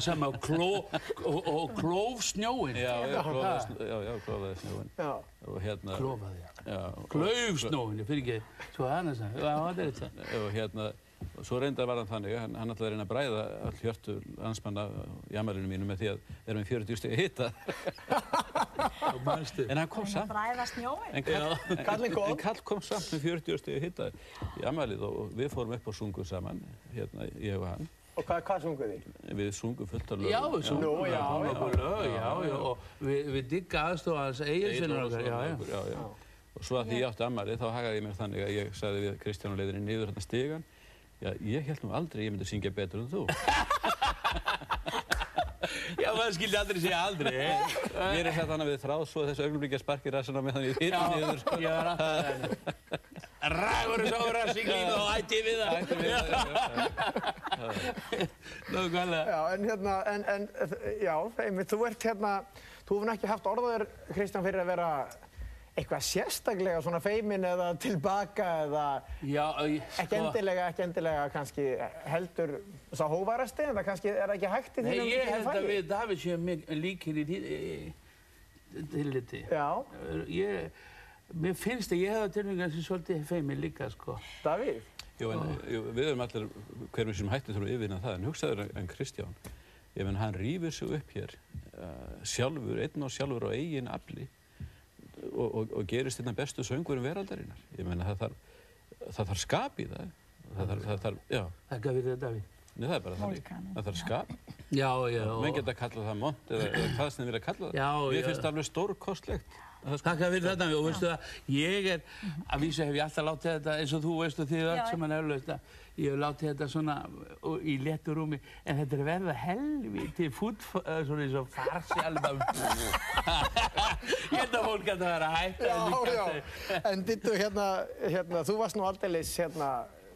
það sem að kló, og, og klóf snjóin. Já, já, klófaði, snjóin. Hérna... Klófaði, já. Klauf snjóin, ég fyrir ekki, svo annars að, já, það er þetta. Og hérna, og svo reyndar var hann þannig, hann, hann ætlaði að reyna að bræða all hjörtu landsmanna í amalinu mínu með því að erum við 40 stegi hitta. Og manstu. En hann kom samt. Bræða snjóin. En kall, en, Kallinn kom. en kall kom samt með 40 stegi hitta í amalið og við fórum upp og sungum saman, hérna, ég og hann. Og hvað, hvað sunguð þið? Við sungum fullt af lögum. Já, við sungum já. okkur lög, já, já, og við, við digga aðstofa hans eiginsinnur okkar, já, já. já. Og svo að því ég átti ammali þá hagaði ég mér þannig að ég sagði við Kristján og leiðinni niður hérna stigan Já, ég held nú aldrei að ég myndi syngja betur en þú. Já, maður skildi aldrei segja aldrei? Mér er þetta hann að við þráð svo þessu augnumlíkja sparki rassina með þannig hitt niður. sko. ég Rægur þessu ára siglíð og ætti við það. Ætti við það, já, já. Nákvæmlega. Já, en hérna, en, en, já, einmitt, þú ert hérna, þú hefur ekki haft orðaður, Kristján, fyrir að vera eitthvað sérstaklega svona feimin eða tilbaka eða Já, ég, ekki endilega, ekki endilega kannski heldur sá hóvarasti en það kannski er ekki hægt í Nei, þínum ég held að við David séum mik- líkir í tí- tilliti. Já, Ég, mér finnst að ég hefði tilfengar sem svolítið feimin líka, sko. Davíð. Jú, en jú, við erum allir, hverjum sem hætti þurfum að yfirvinna það, en hugsaður en Kristján, ég menn hann rýfur sig upp hér uh, sjálfur, einn og sjálfur á eigin afli og, og, og gerist þetta bestu söngurum veraldarinnar. Ég menna það þarf, það þarf skap í það. Það þarf, það þarf, já, Þakka fyrir þetta, David. Nei, það er bara þannig. Það þarf skap. Já, já. og- Menn geta að kalla það mont eða, eða hvað sem þið vilja kalla það. Já, Mér já. finnst það alveg stórkostlegt. Þakka fyrir þetta og veistu það, ég er, að vísa hef ég alltaf látið þetta eins og þú veist og þið öll sem hann hefur laust að ég hef látið þetta svona og- í léttu rúmi en þetta er verða helviti fút, svona eins og farsi alveg bara ég held að fólk að það er að hætta Já, já. En dittu hérna, hérna, þú varst nú aldeilis, hérna,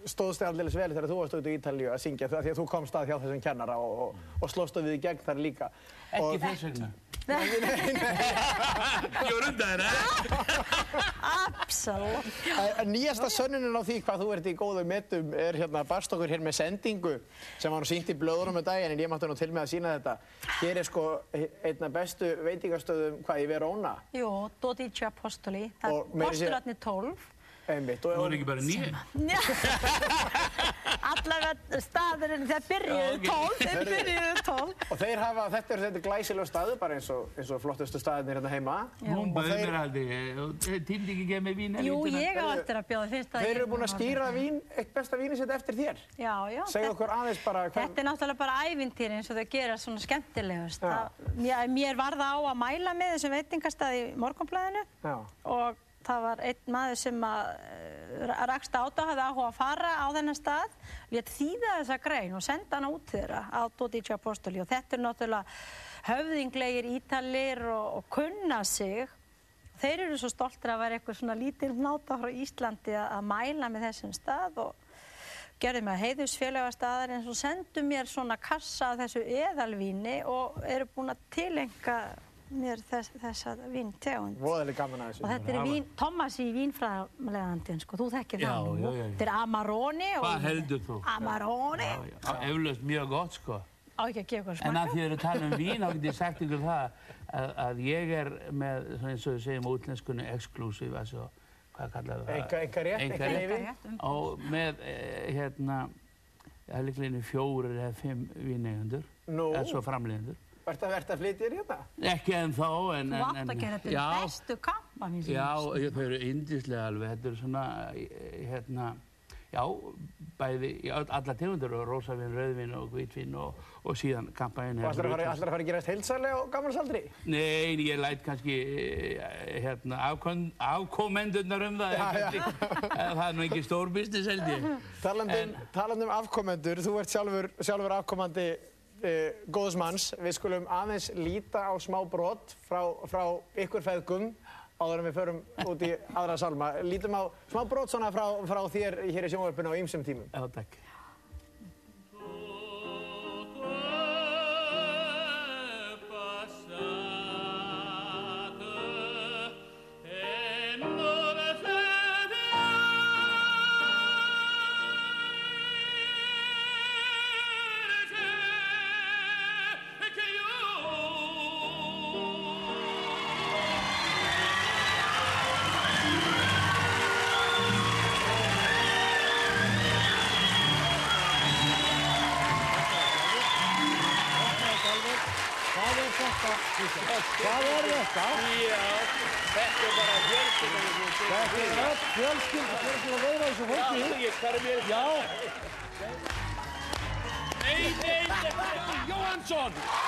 stóðst þig aldeilis vel þegar þú varst út í Ítalíu að syngja því að þú komst að hjá þessum kennara og, og, og slóstu við í gegn þar líka. Ekki þess vegna Nei, nei, nei. undan þér Absolutt. En- En nýjasta sönnunin á því hvað þú ert í góðu metum er hérna barst okkur hér með sendingu sem var nú sínt í blöðunum um daginn en ég mátti nú til með að sína þetta. Hér er sko einna bestu veitingastöðum hvað í Verona Jú, Dodice Apostoli. Það er postulatni 12. einmitt. Og, er ekki bara nýja Allavega staðurinn, þeir byrjuðu. 12, þeir byrjuðu 12. og þeir hafa, þetta er þetta glæsilega staður bara eins og, eins og flottustu staðirnir hérna heima. hún Og bauð þeir- mér aldrei tímdi ekki ekki með vín Jú, ég á eftir að bjóða fyrst að Þeir ég- eru búin að skýra vín, eitt besta víni sitt eftir þér. Já, já. Þetta- okkur aðeins bara hvern... Þetta er náttúrulega bara ævintýri eins og þau gera svona skemmtilegust. Það, mér, mér var það á að mæla með þessum veitingastað og það var einn maður sem uh, rakst át og hafði áhuga að fara á þennan stað, létt þýða þessa grein og senda hana út þeirra á Dodice Apostoli og þetta er náttúrulega höfðinglegir ítalir og, og kunna sig. Þeir eru svo stoltir að vera eitthvað svona lítil náta frá Íslandi að mæla með þessum stað og gerði mig að heiðusfélaga staðar eins og sendu mér svona kassa af þessu eðalvíni og eru búin að tilenga mér þess, þessa víntegund. Voðalega gaman að Og þetta er vín, Thomas í vínfræðanlegandin, sko, þú þekkir það nú. já, já, já. Þetta er Amarone. og- Hvað heldur þú? Amarone. eflaust mjög gott sko Á ekki að gefa eitthvað En að því að að tala um vín, þá get ég sagt ykkur það að, að ég er með, svona eins og við segjum á útlenskunni, exclusive, altså, hvað kallar það? Einka- einkarétt, Einkarétt. einkaleyfi. Og með, eh, hérna, það er líklega einu fjórir eða fimm víneigundur, Nú. eða svo framleiðendur. Vertu að verða að flytja þér hérna? Ekki en þá, en... Þú en- átt að gera þetta bestu kampa, mín sem Já, ég- þau eru yndislega alveg, þetta eru svona, eh, hérna, já, bæði, alla tegundur, og rósavinn, rauðvinn og hvítvinn og, og síðan kampaðin Og ætlar að fara, ætlar að fara að gerast heilsarlega á gammalsaldri? Nei, ég læt kannski eh, hérna, afkomendurnar um það, Já, já. kannski, það er nú ekki stór business held ég. Talandi um afkomendur, þú ert sjálfur, sjálfur afkomandi uh, góðs manns. Við skulum aðeins líta á smá brot frá, frá ykkur feðgum áður en við förum út í aðra salma. Lítum á smá brot frá, frá þér hér í sjónvarpinu á ýmsum tímum. Já, takk. on.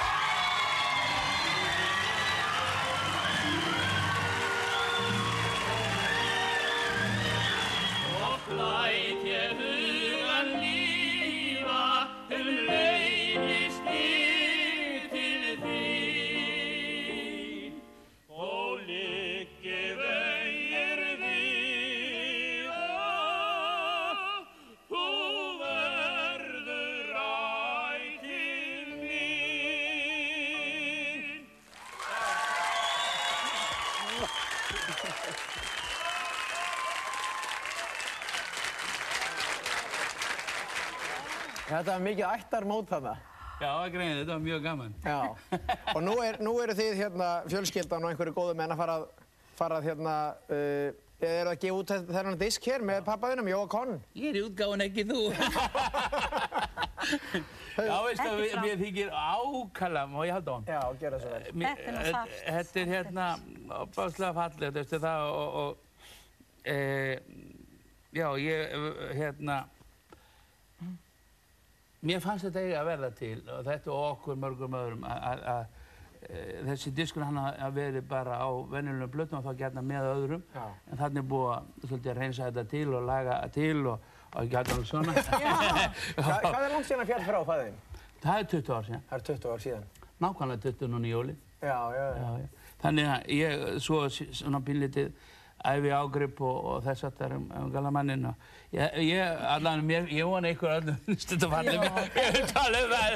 Þetta er mikið ættarmót þarna. Já, að greina, þetta var mjög gaman. Já, og nú, er, nú eru þið hérna fjölskyldan og einhverju góðu menn að fara, að- fara að hérna, uh, er að gefa út þennan disk hér með pappaðinum, Jóa Conn. Ég er í útgáfun ekki þú. Já, veistu, Ekki við, þykir ákala, má ég halda á hann? Já, gera svo vel. Mér- Þetta er nú eh, þarft. Þetta er hérna opáslega fallegt, veistu það, og, og e, já, ég, eh, hérna, mér fannst þetta eiga að verða til, og þetta og okkur mörgum öðrum, að- eh, þessi diskur hann að verið bara á venjulegum blötum og þá gætna með öðrum, Já. en þannig er búið að svolítið reynsa þetta til og laga til og, og gætna alveg svona. Hva, hvað er langt síðan að fjall frá fæðin? Það er 20 ár síðan, Það er 20 ár síðan. nákvæmlega 20 núna í jólinn. Já, já, já. Já, já. Þannig að ég svo svona pínlítið æfi ágrip og, og þess að það er um, um galamannin og ég, ég, allan mér, ég vona ykkur allan finnst þetta fannir mér, ég vil tala um það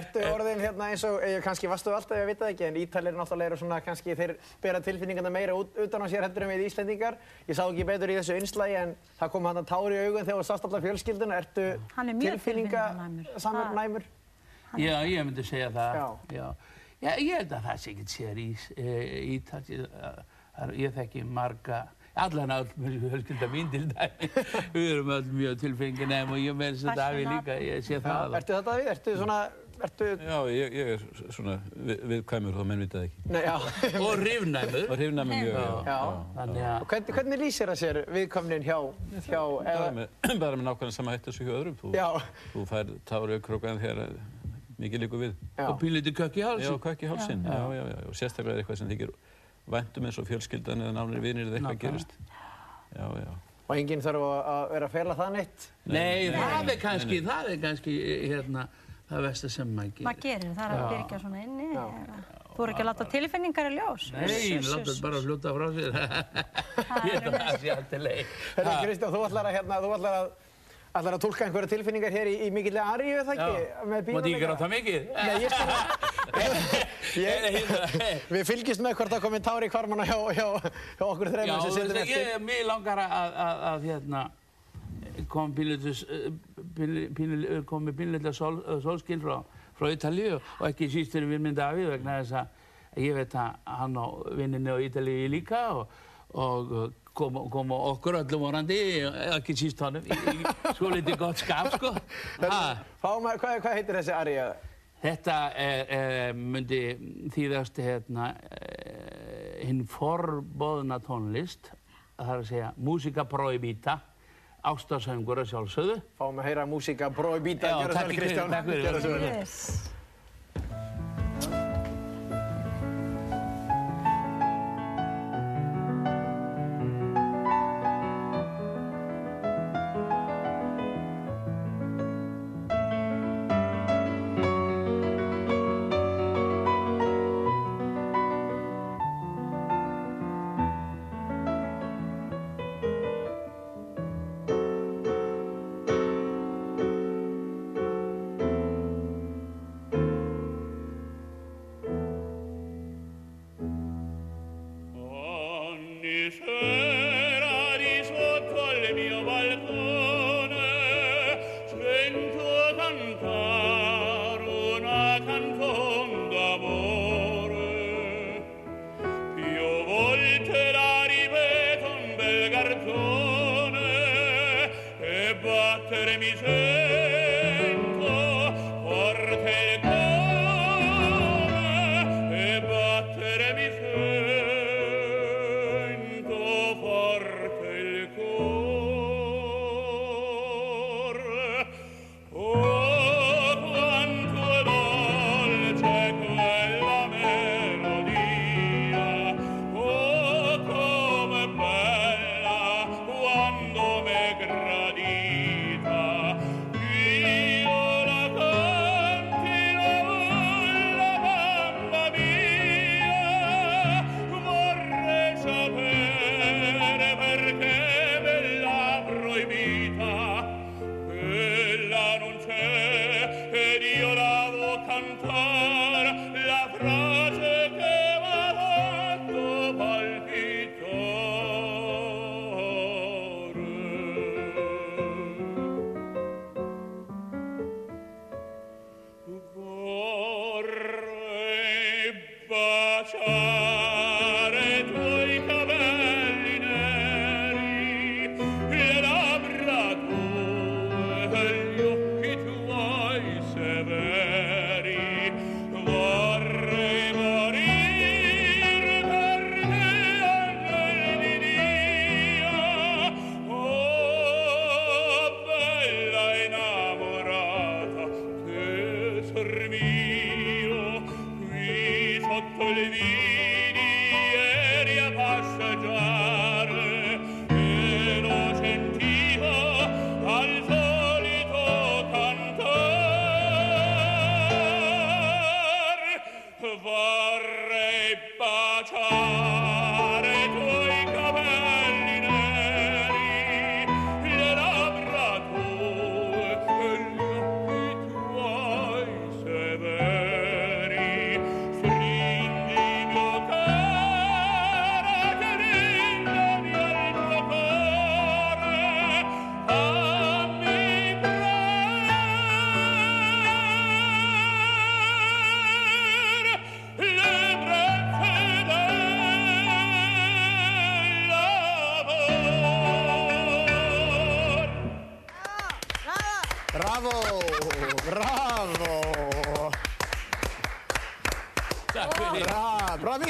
Ertu orðin hérna eins og, eh, kannski varstu alltaf að vita það ekki, en Ítalir náttúrulega eru svona, kannski þeir bera tilfinningarna meira út, utan á sér heldur en við Íslendingar. Ég sá ekki betur í þessu einslægi en það kom hann að tári í augun þegar þú sást alltaf fjölskylduna. Ertu Hann er mjög tilfinningasamur tilfinninganæmur. næmur? Já, ég myndi segja það Já. Já. Ég held að það sé ekkert sér í e, Ítal ég, að- ég þekki marga allan öll fjölskylda mín til dæmi við erum öll mjög tilfenginæm og ég með þess að Daví líka, ég sé það. Ertu þetta við? Ertu svona, ertu, Já, ég, ég er svona við, viðkvæmur þó menn vitað ekki. nei, já. og rifnæmur Það mig mjög, já. Já. þannig að Hvernig, hvernig lýsir það sér viðkomnin hjá, hjá, Bara eða, með, bara með nákvæmlega sama hættu sem hjá öðrum. Þú, já, þú fær tári aukrókan þegar mikið líkur við. já. og pínlítið kökk í Já, hálsin hvað ekki hálsinn. Já, já, já. Og sérstaklega er eitthvað sem þykir væntum eins og fjölskyldan eða nánir vinir eða eitthvað gerist. Já, já. Og enginn þarf að að vera að fela það neitt. Nei, það er kannski, það er kannski hérna, það versta sem maður gerir. Maður gerir, það er að Já. byrja svona inni. Já. eða- Þú eru ekki að láta tilfinningar í ljós. Nei, uss, láta þetta bara uss. fljóta frá sér. Ég að það sé alltaf leið. Herri, Kristján, þú ætlar að, hérna, þú ætlar að, ætlar að tólka einhverja tilfinningar hér í, í mikillega aríu, er það ekki? Með Mátti ég bíóleika? gráta mikið? Nei, ég sko, ég, við fylgjumst með hvort það komið tári í kvarmana hjá, hjá, hjá okkur Já, þreymur sem sildum eftir. ég, mér langar að, að, að hérna, kom komið pínlítið sól, sólskil frá, frá Ítalíu og ekki síst fyrir við myndi Davíð vegna þess að ég veit að hann á vinninni á Ítalíu líka og, og kom, kom okkur öllum vorandi, ekki síst honum, í, í svo litið gott skap, sko. Ha. Fáum að, hvað, hvað heitir þessi aríu? Þetta er, er, myndi þýðast hérna, eh, hinn forbóðna tónlist, það er að segja músika prohibita, ástarsöngur að sjálfsögðu. Fáum að heyra músíka Prohibita, Já, gjör það takk vel fyrir, Kristján. takk fyrir.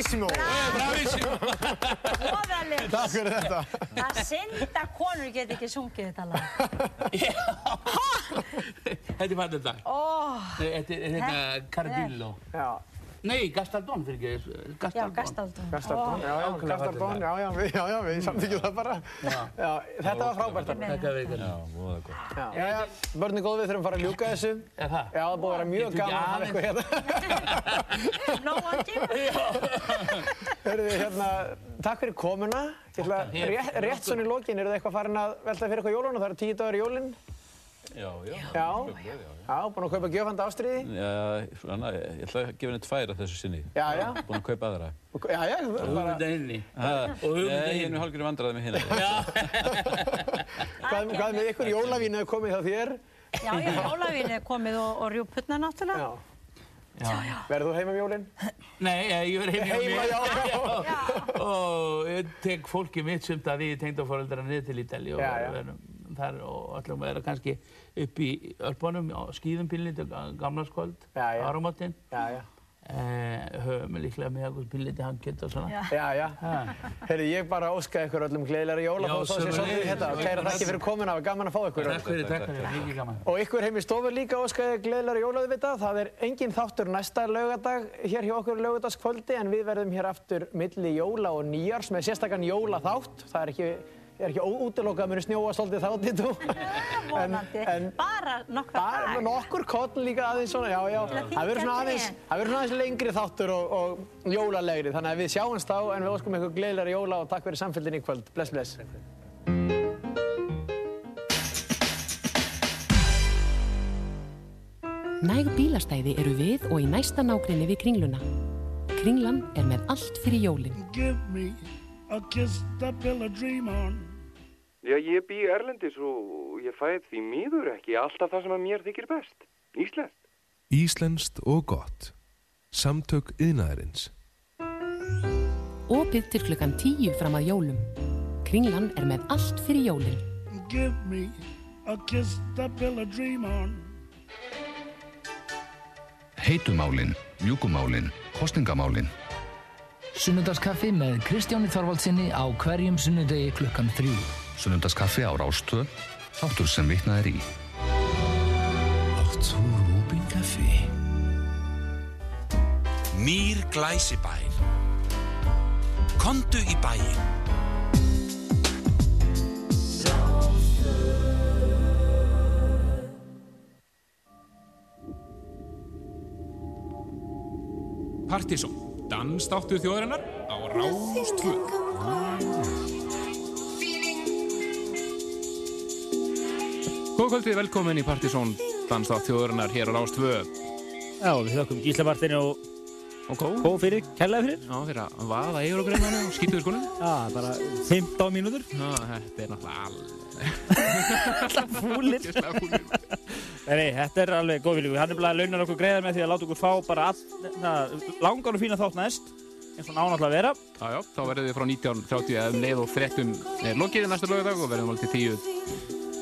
Bravissimo! Bravissimo. Voðalega. Takk fyrir þetta. Það synd að konur get ekki sungið þetta lag. Þetta fallið dag. Ó, Þetta er þetta Cardillo. Já, Nei, Gastaldón fyrir ekki. já, Gastaldón. Gastaldón. Já, já, fallegt já, já, við, já, já, við samþykjum það bara. Já, þetta var frábært. Takk fyrir ykkur. Já, voða gott. Já, já, börni góð, við þurfum að fara að ljúka þessu. Er það? Já, það búið að vera mjög gaman að hafa eitthvað hérna. Nóa tíma. Hörruðu, hérna, takk fyrir komuna. Ég rétt, rétt svona í lokin, eru þið eitthvað farin að velta fyrir eitthvað jólun og það eru tíu dagar í jólinn? Já, já. Já. Já, Já, búin að kaupa gjöfanda ástriði? já. Já, svona, ég ætla að gefa henni tvær af þessu sinni. Já, já. Búin að kaupa aðra. Já, já, Og bara, hugmynda inni. Ha, hugmyndin Nei, ég er nú hálfgerði vandræði með hérna. hvað, hvað með ykkur jólavín hefur komið þá þér? Já, já, jólavín er komið og, og rjúputna náttúrulega. Já. Já. Verður þú heima um jólinn? Nei, eh, ég er heima Heima, já, já. Og ég tek fólki mitt sumt að við tengdafóreldra niður til Ítali og erum þar og ætlum að vera kannski upp í Ölpunum á skýðum pínlítið gamla skvöld, Já, já. áramótin. Já, já. Eh, höfum við líklega með okkur pínlítið hangkjöld og svona. Já. Já. Heyrðu, ég bara óska ykkur öllum gleðilega jóla og svo sé sömuleiðis. svolítið hérna. Kæra þakki fyrir komuna, það var gaman að fá ykkur. Takk fyrir, takk fyrir, mikið gaman. Og ykkur heim í stofu líka óska ég gleðilega jóla auðvitað. Það er engin þáttur næsta laugardag hér hjá okkur laugadagskvöldi en við verðum hér aftur milli jóla og nýjars með sérstakann jóla Það er ekki, útilokað að muni snjóa svolítið þá dittu. Vonandi. Bara nokkra Bara dag. nokkur koll líka aðeins svona, já, já. Til að Það verður svona þyngja aðeins, trén. það verður svona aðeins lengri þáttur og, og jólalegri. Þannig að við sjáumst þá en við óskum ykkur gleðilega jóla og takk fyrir samfélgin í kvöld. Bless, bless. Næg bílastæði eru við og í næsta nágrinni við Kringluna. Kringlan er með allt fyrir jólin. Já, ég bý Erlendis og ég fæði því miður ekki alltaf það sem að mér þykir best. Íslenskt. Íslenskt og gott. Samtök yðnaðarins. Opið til klukkan 10 fram að jólum. Kringlan er með allt fyrir jólin. Give me a kiss to build a dream on. Heitumálin, mjúkumálin, kostingamálin. Sunnudagskaffi með Kristjáni Þorvaldsinni á hverjum sunnudegi klukkan þrjú. Sunnundaskaffi á Rástvö, þáttur sem vitnað er í. Átt þú Rúbin kaffi? Mýr glæsibær. Kondu í bæinn. Partíson, dansdáttu þjóðarinnar á Rástvö. Kvöldið, velkomin í Partíson, dansdátt þjóðarinnar hér á Rástvö. Já, við þakkum Gísla Martini og, og Kó. Fyrir, kærlega fyrir. Já, fyrir að vaða eigur og greina og skýtu við skonum. Já, bara 15 mínútur. Já, þetta er náttúrulega fúlir. Nei, þetta er alveg góð vilju. Hann er bara að launa okkur greiðar með því að láta okkur fá bara all, na, langan og fína þátt næst, eins og nánáttúrulega að vera. Já, já, þá verðum við frá 19.30 eða um leið og fréttum er lokið í næsta lögadag og verðum alveg til 10,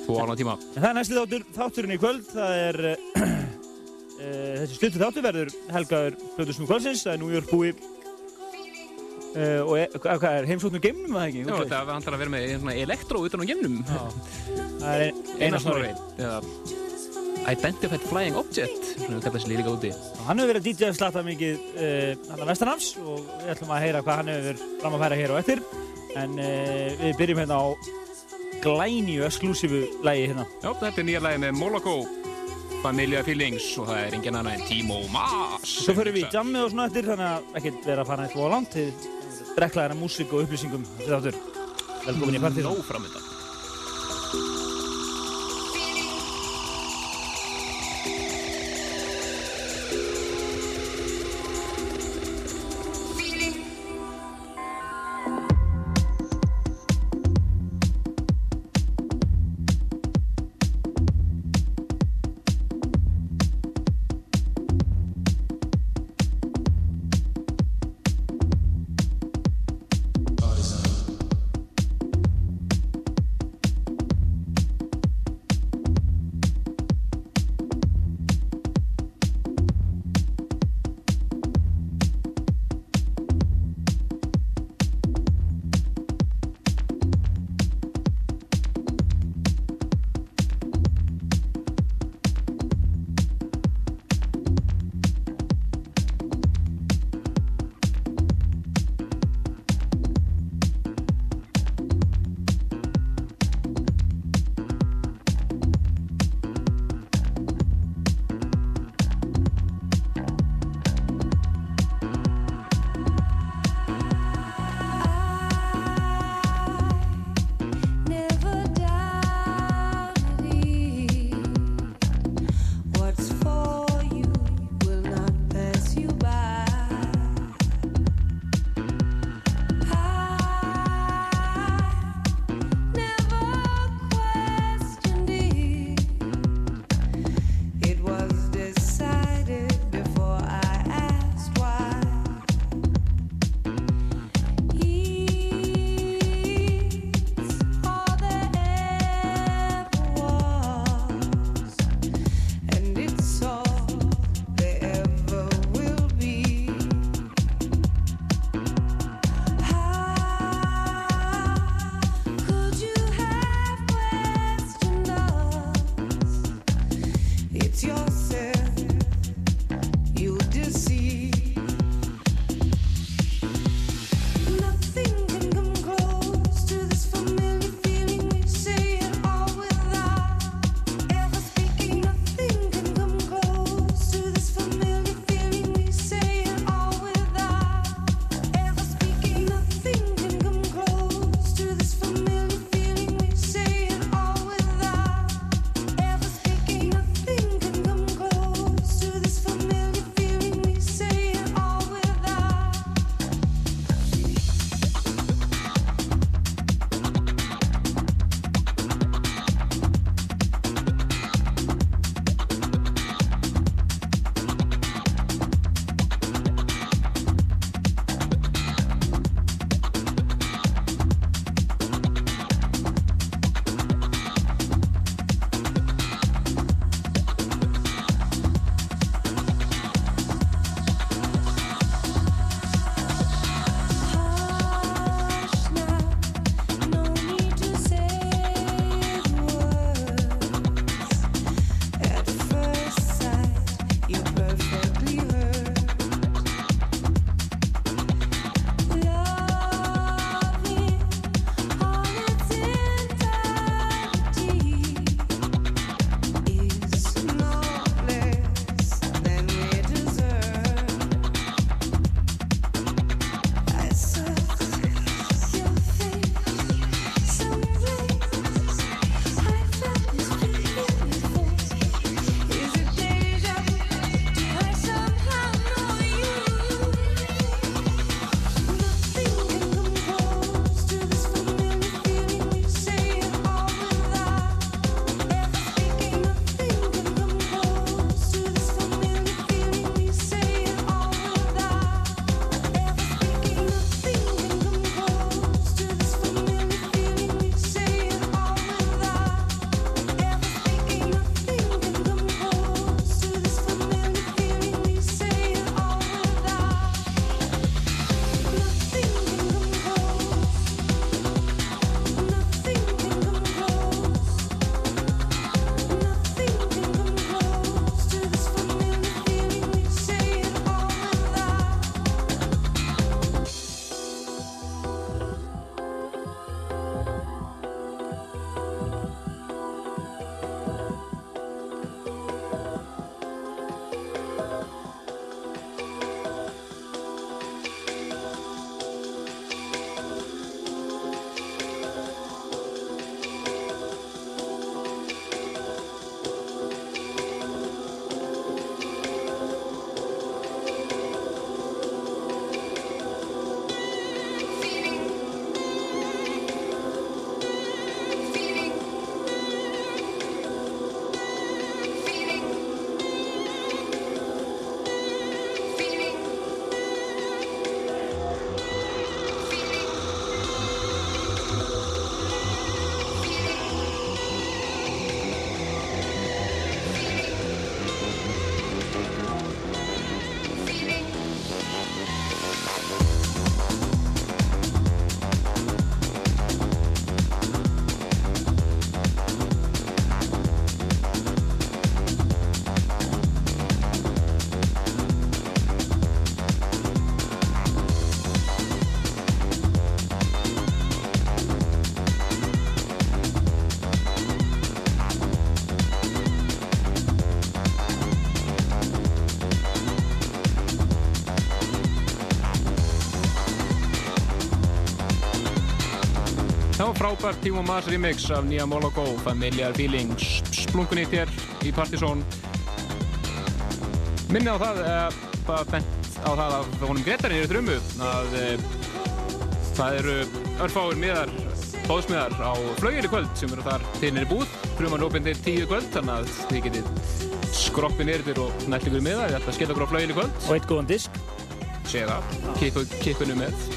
2 ára tíma. En það er næsti þáttur, þátturinn í kvöld. Það er, uh, þessi stuttu þáttur verður helgaður Plötusnú kvöldsins. Það er New York búi uh, og e, hvað er heimsóknum geimnum, eða ekki? Já, þetta vantar að vera með svona elektró utan á geimnum. Það er eina snorri. Eða Identified Flying Object, svona við þessi líka úti. Hann hefur verið að DJ slatta mikið uh, hann að vestanafs og við ætlum að heyra hvað hann hefur fram að færa hér og eftir. En uh, við byrjum hérna á glænju, exklusífu lægi hérna. Já, þetta er nýja lægi með Moloko, Familia Feelings og það er engin annað en Timo Maas. Svo fyrir við í jammið og svona eftir, þannig að ekkert vera að fara eitthvað á langt til dreklaðina músík og upplýsingum þessi þáttur. Velkomin í partí. Nóg framöndan. Frábært Tímo Mas remix af nýja Moloko, Familiar Feelings, splunkunýtt hér í Partizón. Minni á það, uh, bara bent á það af honum Gretarinn í drömmu, að uh, það eru örfáir miðar, bóðsmiðar á flögir í kvöld sem eru þar til nýri búð. Fruman er opinn til tíu kvöld, þannig að þið getið skroppið nýrðir og nætt ykkur miða. Þið ætla að skella okkur á flögin í kvöld. Og eitt góðan disk. Segð það, Kippu- kippinu með.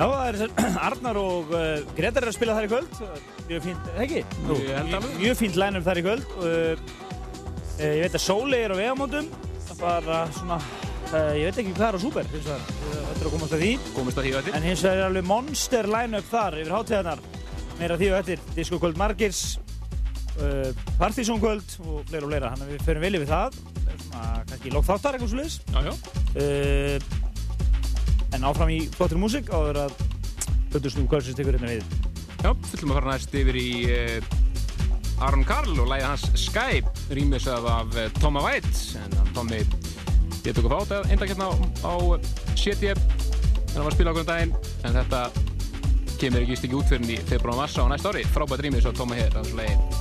Já, það er þessar Arnar og uh, Gretar eru að spila þar í kvöld. Mjög fínt, ekki? Nú, alveg. Mjög fínt line-up þar í kvöld. Uh, uh, ég veit að Sóley er á vegamótum. Það bara svona, ég veit ekki hvað er á Súper, hins vegar. Þetta er að komast að því. Komast að því eftir. En hins vegar er alveg monster line-up þar yfir hátíðarnar. Meira því og eftir. Disco kvöld Margirs, uh, Partizón kvöld og fleira og fleira. Þannig að við förum vel yfir það. Er Svona, kannski lók þáttar eitthvað svo en áfram í flottir músík áður að Böndusnúm kvöldsins tekur hérna við. Já, fyllum að fara næst yfir í uh, Aron Karl og lægið hans Skype, rýmisað af uh, Toma White, en Tommy ég tók að fá þetta eindag hérna á, á CT en hann var að spila okkur um daginn, en þetta kemur ekki stikki út fyrir í februar og massa á næsta ári, frábært rýmis á Toma hér, þessu lægi.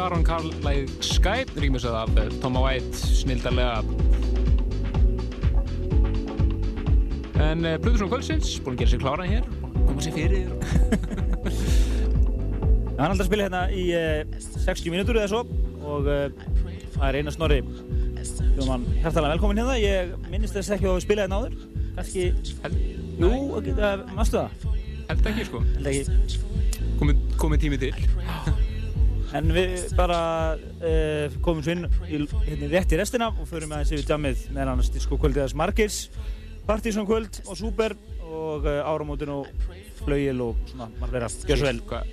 Aron Karl lægið Skype, rýmisað af eh, Toma White, snildarlega. En uh, Plutusson Kvöldsins, búin að gera sér klára hér, koma sér fyrir. Hann er alltaf að spila hérna í uh, 60 mínútur eða svo og uh, það er eina snorri. Þú mann hærtalega velkomin hérna, ég minnist þess ekki að við spila hérna áður. Kannski, jú, mástu það? Held ekki sko. Komið komi tími til En við bara uh, komum svo inn í, hérna, rétt í restina og förum aðeins yfir djamið með annars disko kvöldið þess margis Partizón kvöld og Súper og uh, áramótin og Flauil og svona, maður vera, gjör svo vel. Hvað,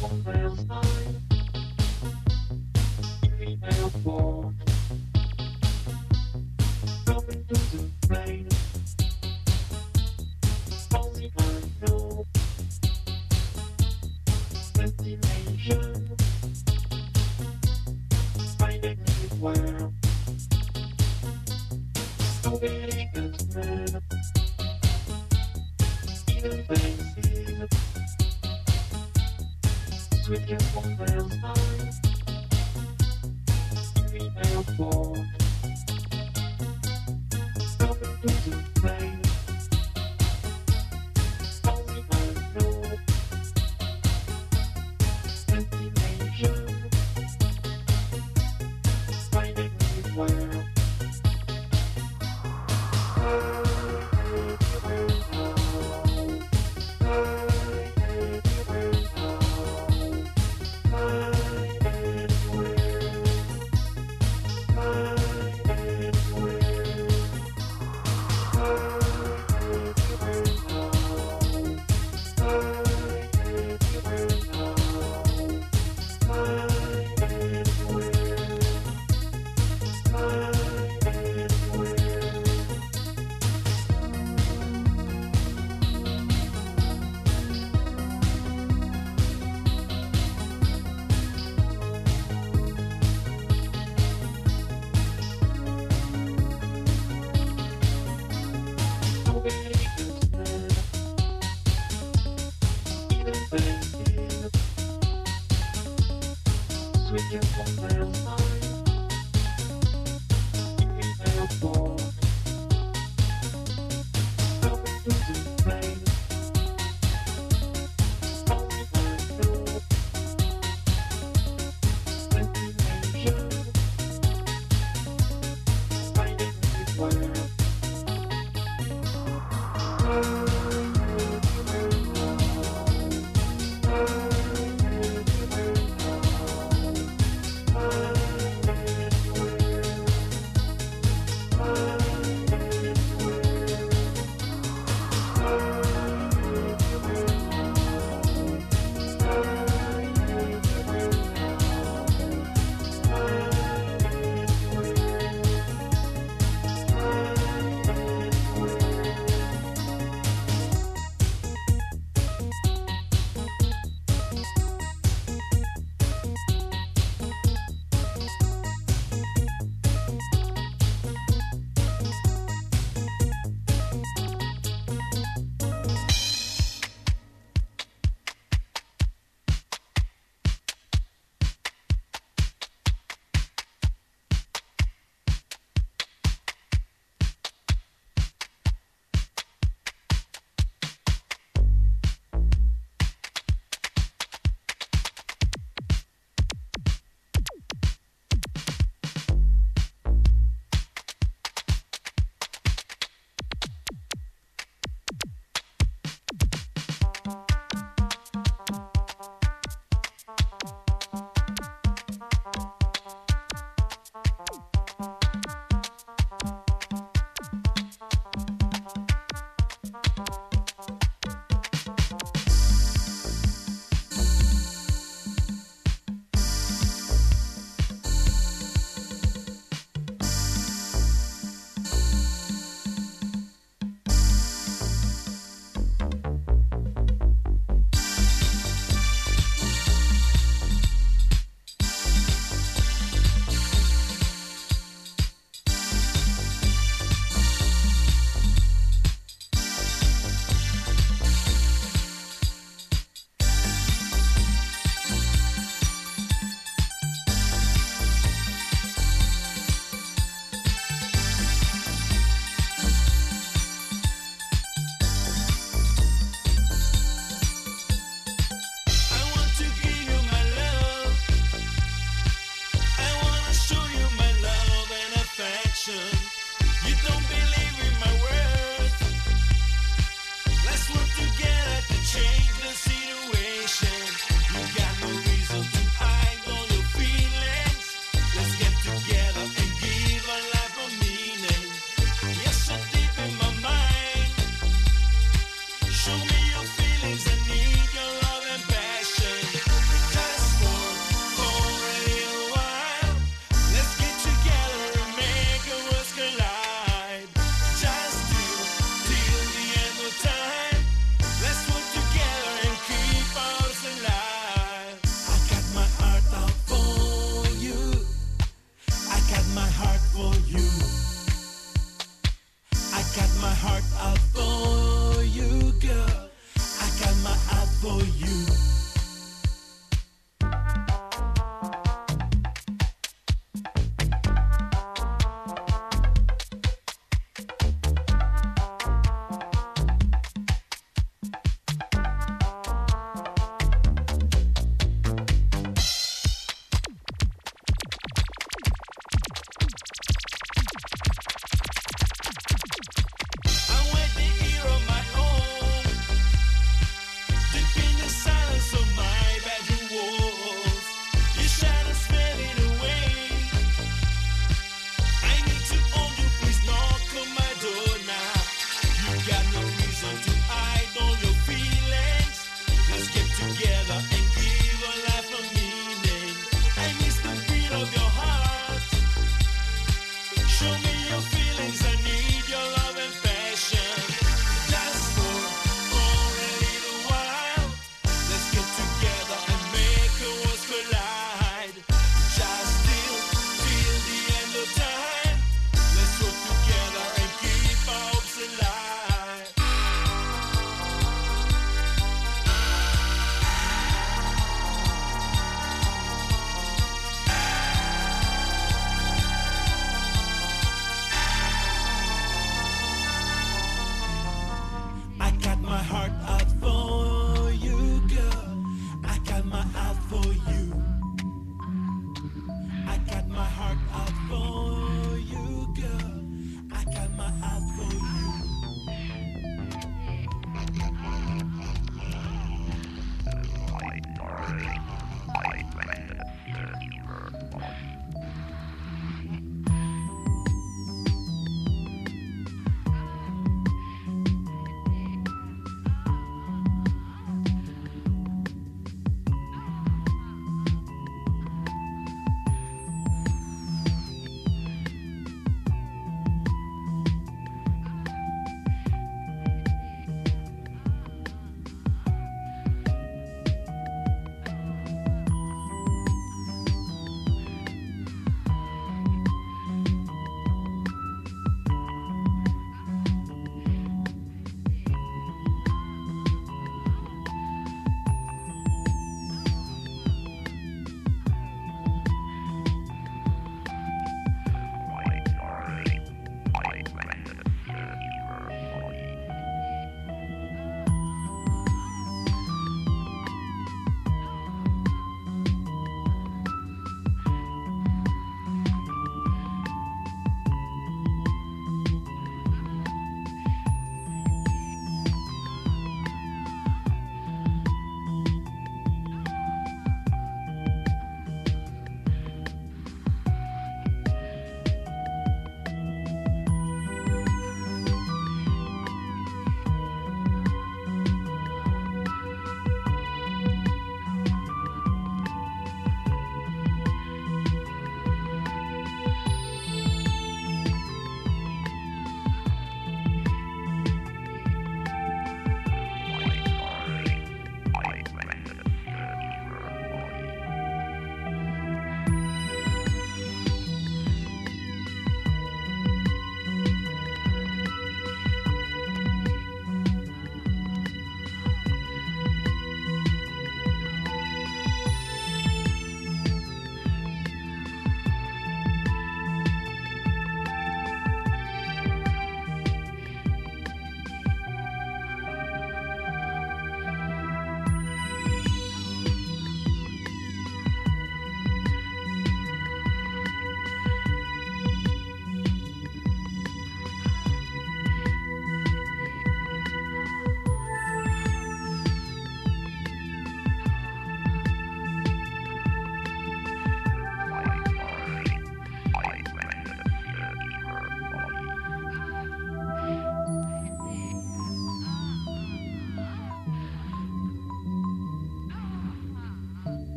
Bye.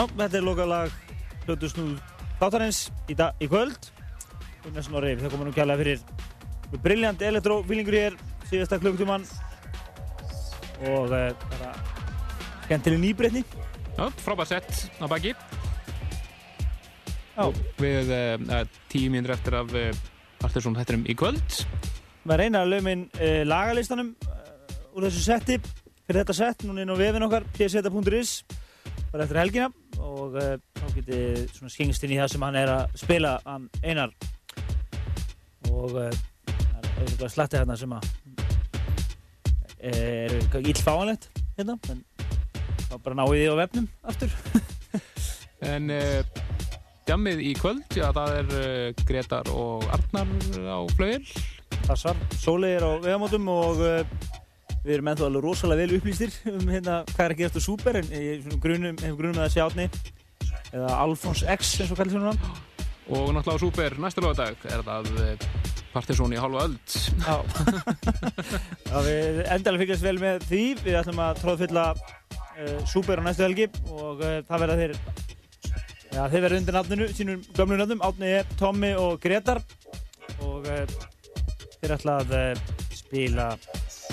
Já, þetta er lokalag Hljóttusnúð þáttarins í, dag, í kvöld. Gunnar Snorri, það komur nú kjærlega fyrir briljant elektrófílingur hér síðasta klukktumann og uh, bara skemmtileg nýbreytni. Já, frábært sett á baki. Já. Og við uh, tíu mínir eftir af uh, Artursson hættinum í kvöld. Við reyna að lögum inn uh, lagalistanum úr þessu setti fyrir þetta sett, núna inn á vefin okkar pseta.is bara eftir helgina og uh, þá getið svona skengst inn í það sem hann er að spila hann einar og uh, það er eitthvað slatti hérna sem að er eitthvað illfáanlegt hérna en þá bara náðu því á vefnum aftur En uh, djammið í kvöld, já það er uh, Gretar og Arnar á flögil. Passar, Sólei er á vegamótum og uh, við erum ennþá alveg rosalega vel upplýstir um hérna hvað er að gerast á Super en ég grunum, hef grunum að það sé átni eða Alfons X eins og kallir svona Og náttúrulega Súper næsta lögadag er það uh, Partiðsson í halva öld. Já. Já, við endalega fylgjast vel með því við ætlum að tróðfylla uh, Super á næstu helgi og uh, það verða þeir Já, þeir verða undir nafninu, sínum gömlu nafnum, Átni, Tommi og Gretar og uh, þeir ætla að spila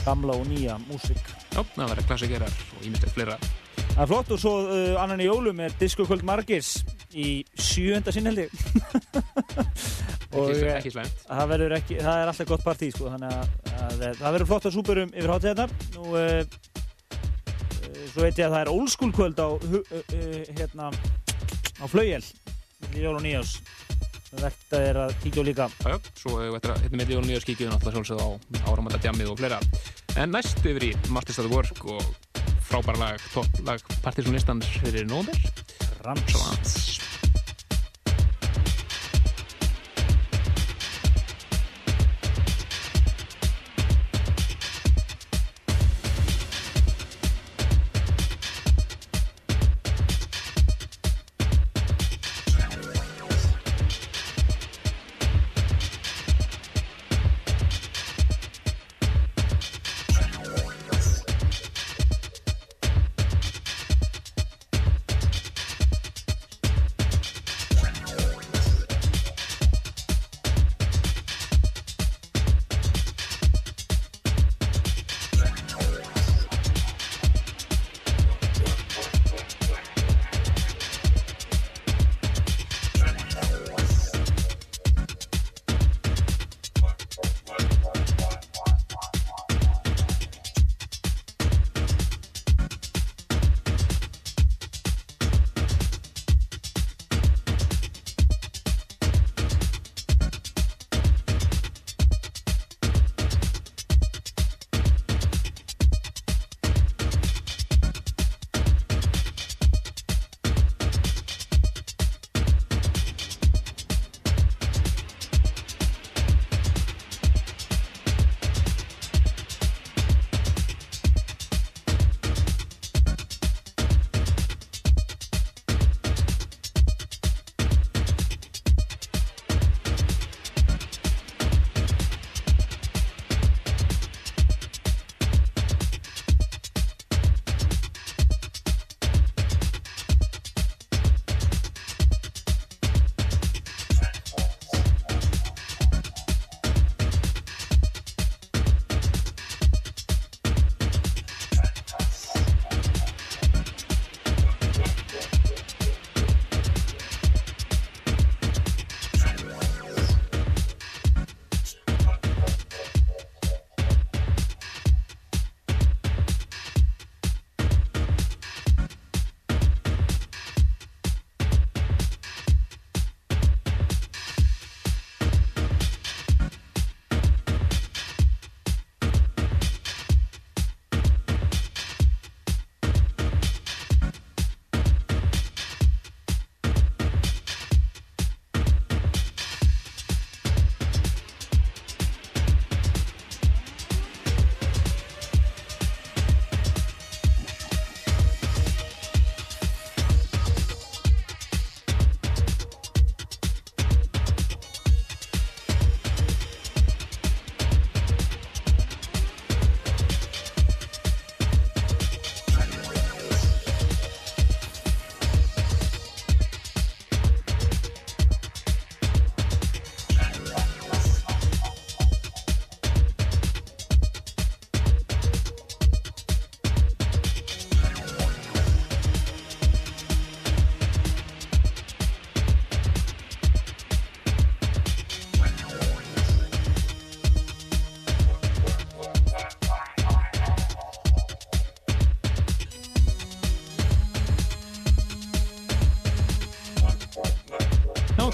gamla og nýja músík. Já, það verða klassikerar og ímyndið fleira. Það er flott og svo uh, annan í jólum er Disco Kvöld Margis í sjönda sinn held ég. Og, Ekki- eh, ekki slæmt. Það verður ekki, það er alltaf gott partí sko, þannig að, að eh, það verður flott að súperum yfir hátíðarnar. Nú, uh, uh, svo veit ég að það er old school kvöld á, uh, uh, hérna, á Flaugjel, milli jól og nýjás. Að er að kíkja á líka. Já, já, svo hefur við hérna milli og nýja skíkið náttúrulega sjálfsögð á áramönda djammið og fleira. En næst yfir í Martist at Work og frábæra lag, topplag Partiðsson fyrir nóðumber. Rams.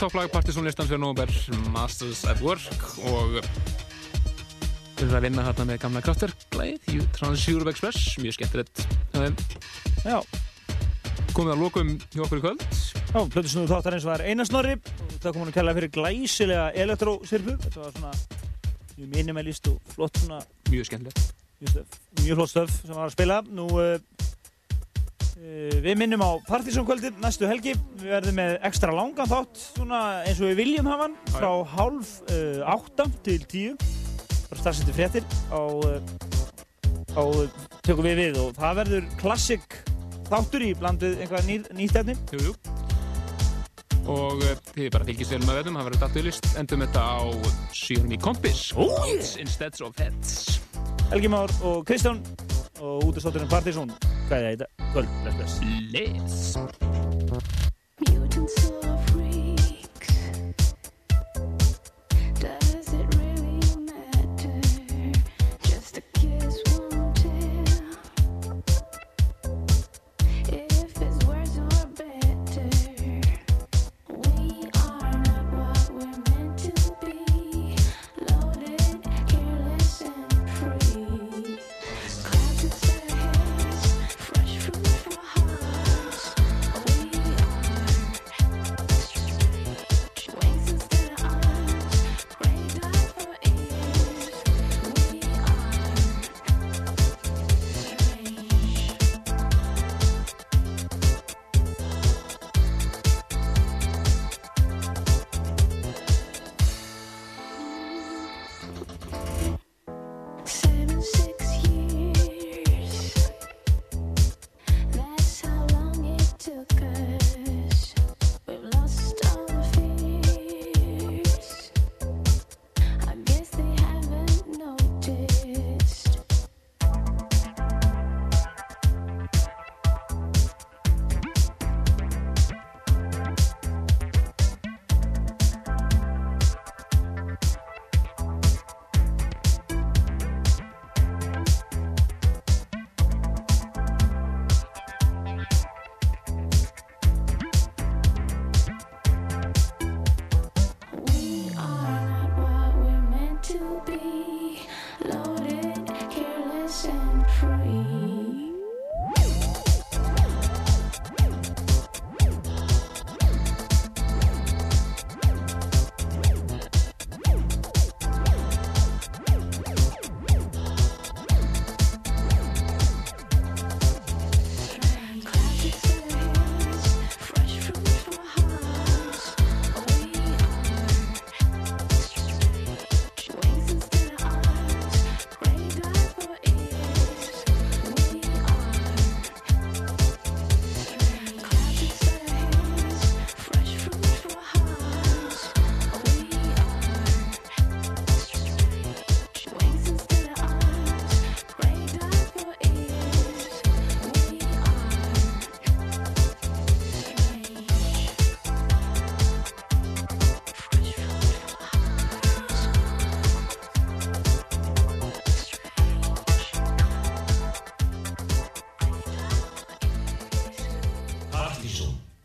Topplag Partizónlistan fyrir nógumber Masters at Work og við erum að vinna hérna með gamla kraftverk í Trans-Europe Express, mjög skemmtilegt. Já. Komið að lokum hjá okkur í kvöld. Já, plötusnúðu þáttarins var Einar Snorri það kom hún að kella fyrir glæsilega elektrósirpu þetta var svona mjög minimalist og flott svona Mjög skemmtilegt. mjög, flott stöf sem var að spila nú uh, við minnum á Partizónkvöldin næstu helgi við verðum með ekstra langan þátt svona eins og við viljum hafa hann frá hálf uh, átta til tíu bara starfsetti fréttir á, uh, á tökum við við og það verður klassik þáttur í bland við einhvað ný, nýtt efni Jú, jú. Og uh, þið bara fylgjast vel með veðum, það verður allt auðlist. Endum þetta á síðan í kompis. Oh, yeah. Instead of heads. Helgi Már og Kristján og útastátturinn Partizón hvað er þetta? Kvöld bless bless. Bless.